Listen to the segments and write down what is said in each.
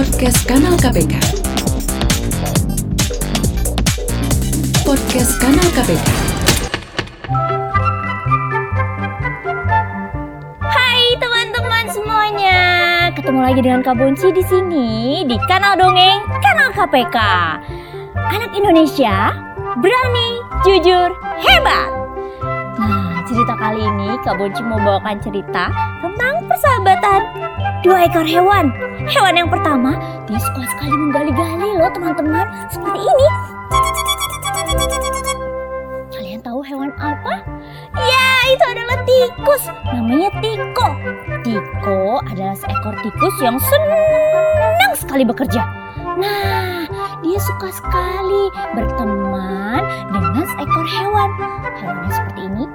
Podcast Kanal KPK. Podcast Kanal KPK. Hai teman-teman semuanya, ketemu lagi dengan Kak Bonci di sini di kanal dongeng kanal KPK. Anak Indonesia berani, jujur, hebat. Cerita kali ini Kak Bonci mau bawakan cerita tentang persahabatan dua ekor hewan. Hewan yang pertama, dia suka sekali menggali-gali loh teman-teman, seperti ini. Kalian tahu hewan apa? Ya, itu adalah tikus. Namanya Tiko. Tiko adalah seekor tikus yang senang sekali bekerja. Nah, dia suka sekali berteman dengan seekor hewan. Hewannya seperti ini.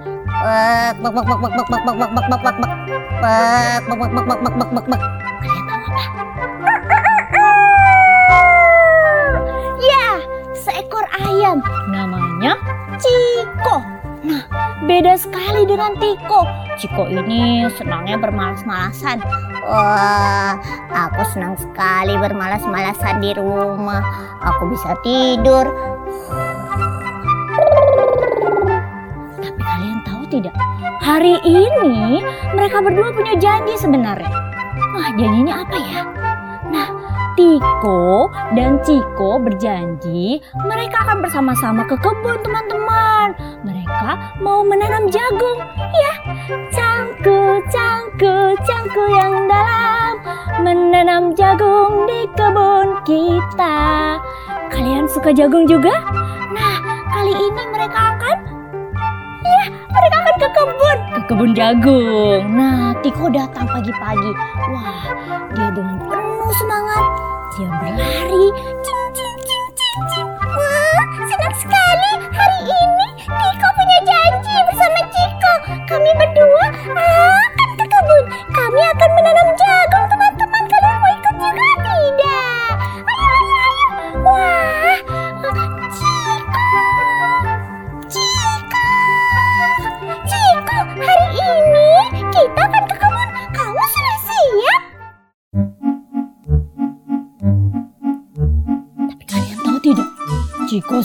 Ya, seekor ayam namanya Ciko. Nah, beda sekali dengan Tiko. Ciko ini senangnya bermalas-malasan. Wah, aku senang sekali bermalas-malasan di rumah. Aku bisa tidur. Tapi kalian tahu tidak? Hari ini mereka berdua punya janji sebenarnya. Wah, janjinya apa ya? Nah, Tiko dan Ciko berjanji mereka akan bersama-sama ke kebun teman-teman. Mereka mau menanam jagung. Ya, cangku, cangku, cangku yang dalam menanam jagung di kebun kita. Kalian suka jagung juga? Nah, kali ini mereka mereka akan ke kebun, ke kebun jagung. Nah, Tiko datang pagi-pagi. Wah, dia dengan penuh semangat. Dia berlari. Cing, cing, cing, cing, cing. Wah, senang sekali. Hari ini Tiko punya janji bersama Ciko. Kami berdua akan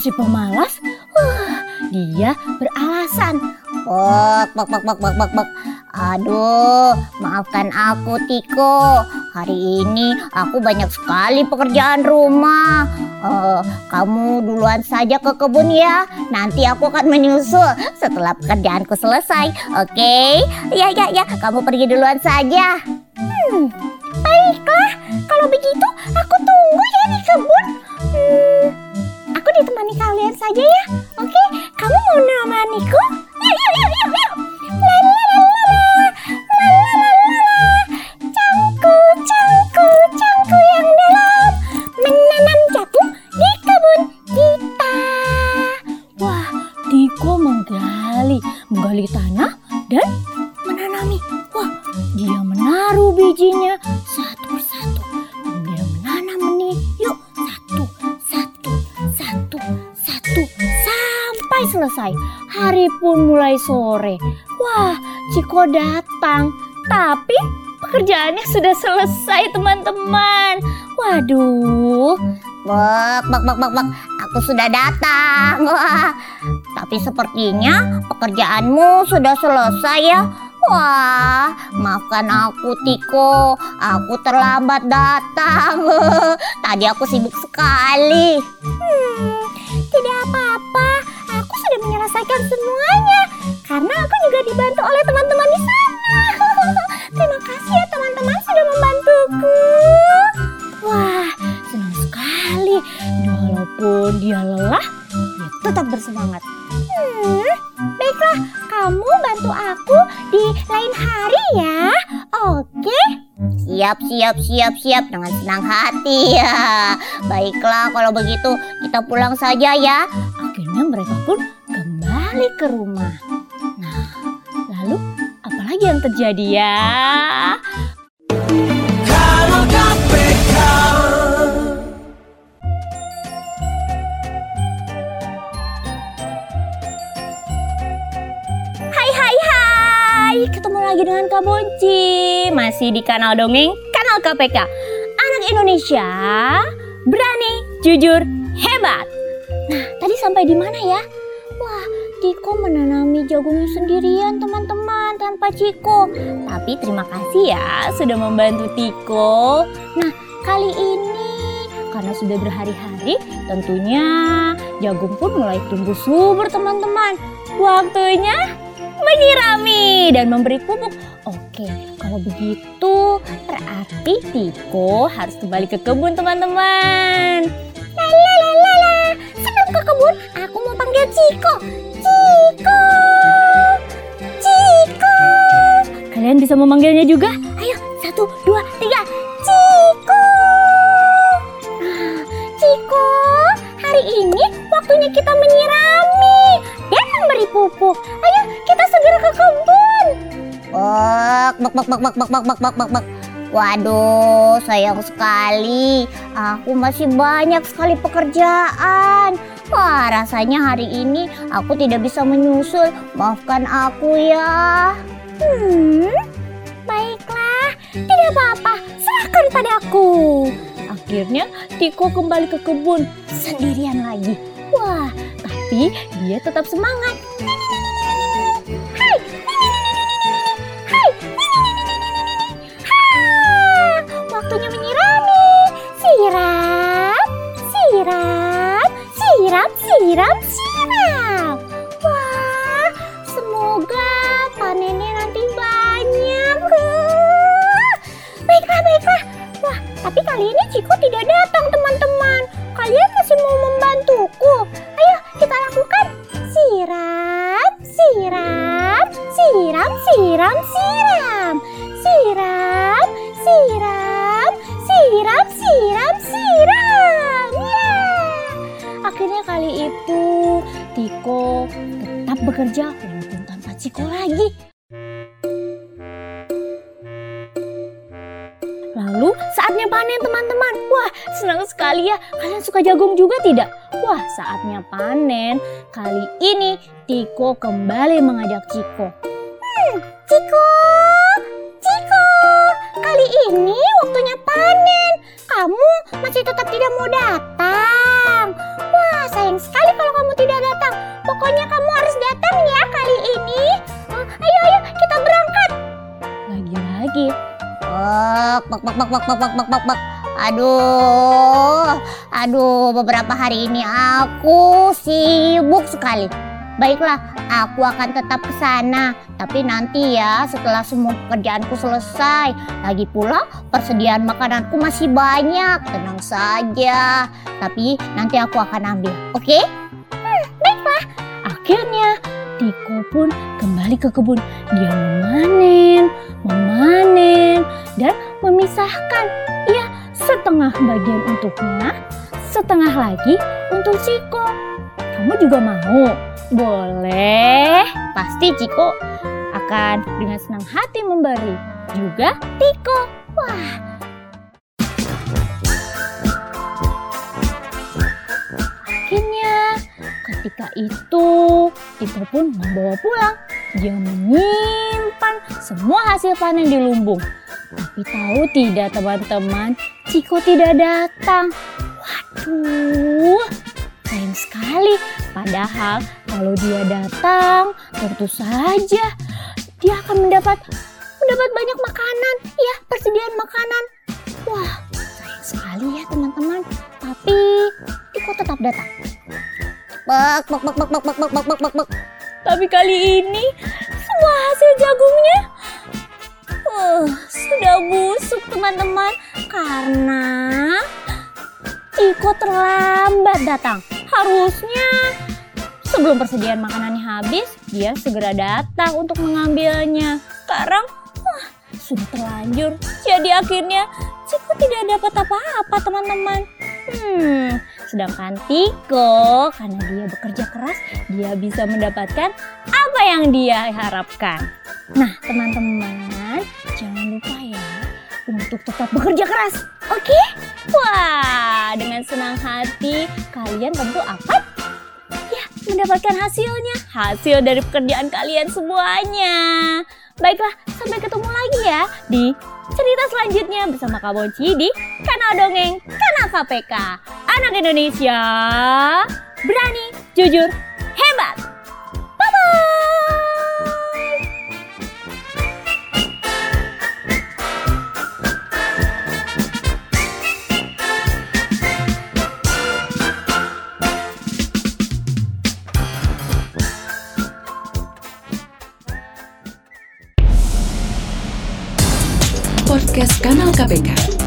si pemalas, wah, dia beralasan. Bak, bak, bak, bak, bak, bak, bak. Aduh, maafkan aku Tiko. Hari ini aku banyak sekali pekerjaan rumah. Eh, kamu duluan saja ke kebun ya. Nanti aku akan menyusul setelah pekerjaanku selesai. Oke? Ya, ya, ya. Kamu pergi duluan saja. Hmm, baiklah. Kalau begitu, aku pun mulai sore. Wah, Ciko datang. Tapi pekerjaannya sudah selesai teman-teman. Waduh. Bak, bak, bak, bak, bak. Aku sudah datang. Wah. Tapi sepertinya pekerjaanmu sudah selesai ya. Wah, maafkan aku Tiko. Aku terlambat datang. Tadi aku sibuk sekali. Hmm, tidak apa-apa. Sudah menyelesaikan semuanya. Karena aku juga dibantu oleh teman-teman di sana. Terima kasih ya teman-teman sudah membantuku. Wah, senang sekali. Walaupun dia lelah, dia tetap bersemangat. Hmm, baiklah, kamu bantu aku di lain hari ya. Oke? Siap, siap, siap, siap dengan senang hati ya. Baiklah, kalau begitu kita pulang saja ya. Akhirnya mereka pun kembali ke rumah. Nah, lalu apa lagi yang terjadi ya? Hai hai hai Ketemu lagi dengan Kak Bonci Masih di kanal Dongeng Kanal KPK anak Indonesia berani, jujur, hebat. Nah, tadi sampai di mana ya? Tiko menanami jagungnya sendirian teman-teman tanpa Ciko. Tapi terima kasih ya sudah membantu Tiko. Nah, kali ini karena sudah berhari-hari tentunya jagung pun mulai tumbuh subur teman-teman. Waktunya menyirami dan memberi pupuk. Oke, kalau begitu berarti Tiko harus kembali ke kebun teman-teman. Lalalala, sebelum ke kebun aku mau panggil Ciko. Ciko, Ciko. Kalian bisa memanggilnya juga? Ayo, satu, dua, tiga. Ciko. Nah, Ciko, hari ini waktunya kita menyirami dan memberi pupuk. Ayo, kita segera ke kebun. Bak, bak, bak, bak, bak, bak, bak, bak, bak, bak. Waduh, sayang sekali. Aku masih banyak sekali pekerjaan. Wah, rasanya hari ini aku tidak bisa menyusul. Maafkan aku ya. Hmm, baiklah. Tidak apa-apa. Serahkan padaku. Akhirnya Tiko kembali ke kebun sendirian lagi. Wah, tapi dia tetap semangat. Siram, siram, siram. Wah, semoga panennya nanti banyak. Baiklah, baiklah. Wah, tapi kali ini Ciko tidak datang, teman-teman. Kalian masih mau membantuku? Ayo, kita lakukan. Siram, siram, siram, siram, siram. Siram, siram, Tiko tetap bekerja walaupun tanpa Ciko lagi. Lalu saatnya panen teman-teman. Wah senang sekali ya. Kalian suka jagung juga tidak? Wah saatnya panen. Kali ini Tiko kembali mengajak Ciko. Hmm, Ciko, Ciko, kali ini waktunya panen. Kamu masih tetap tidak mau datang. Wah sayang sekali kalau kamu tidak datang. Pokoknya kamu harus datang ya kali ini. Oh, ayo ayo kita berangkat. Lagi-lagi Bak, bak, bak, bak, bak, bak, bak, bak, bak. Aduh, aduh, beberapa hari ini aku sibuk sekali. Baiklah, aku akan tetap ke sana. Tapi nanti ya, setelah semua pekerjaanku selesai. Lagi pula, persediaan makananku masih banyak. Tenang saja. Tapi nanti aku akan ambil, oke? Baiklah. Akhirnya, Tiko pun kembali ke kebun. Dia memanen, memanen, dan memisahkan. Ya, setengah bagian untuknya, setengah lagi untuk Ciko. Kamu juga mau? Boleh. Pasti Ciko akan dengan senang hati memberi. Juga Tiko. Wah, ketika itu Tiko pun membawa pulang. Dia menyimpan semua hasil panen di lumbung. Tapi tahu tidak teman-teman, Ciko tidak datang. Waduh, sayang sekali. Padahal kalau dia datang, tentu saja dia akan mendapat mendapat banyak makanan, ya persediaan makanan. Wah, sayang sekali ya teman-teman. Tapi Tiko tetap datang. Bak, bak, bak, bak, bak, bak, bak, bak, bak, bak. Tapi kali ini semua hasil jagungnya uh, sudah busuk teman-teman karena Ciko terlambat datang. Harusnya sebelum persediaan makanannya habis, dia segera datang untuk mengambilnya. Sekarang wah, sudah terlanjur. Jadi akhirnya Ciko tidak dapat apa-apa teman-teman. Hmm, sedangkan Tiko karena dia bekerja keras, dia bisa mendapatkan apa yang dia harapkan. Nah, teman-teman, jangan lupa ya untuk tetap bekerja keras. Oke? Wah, dengan senang hati kalian tentu akan ya mendapatkan hasilnya, hasil dari pekerjaan kalian semuanya. Baiklah, sampai ketemu lagi ya di cerita selanjutnya bersama Kak Mochi di Kanal Dongeng, Kanal KPK. Anak Indonesia, berani, jujur, hebat. Podcast Kanal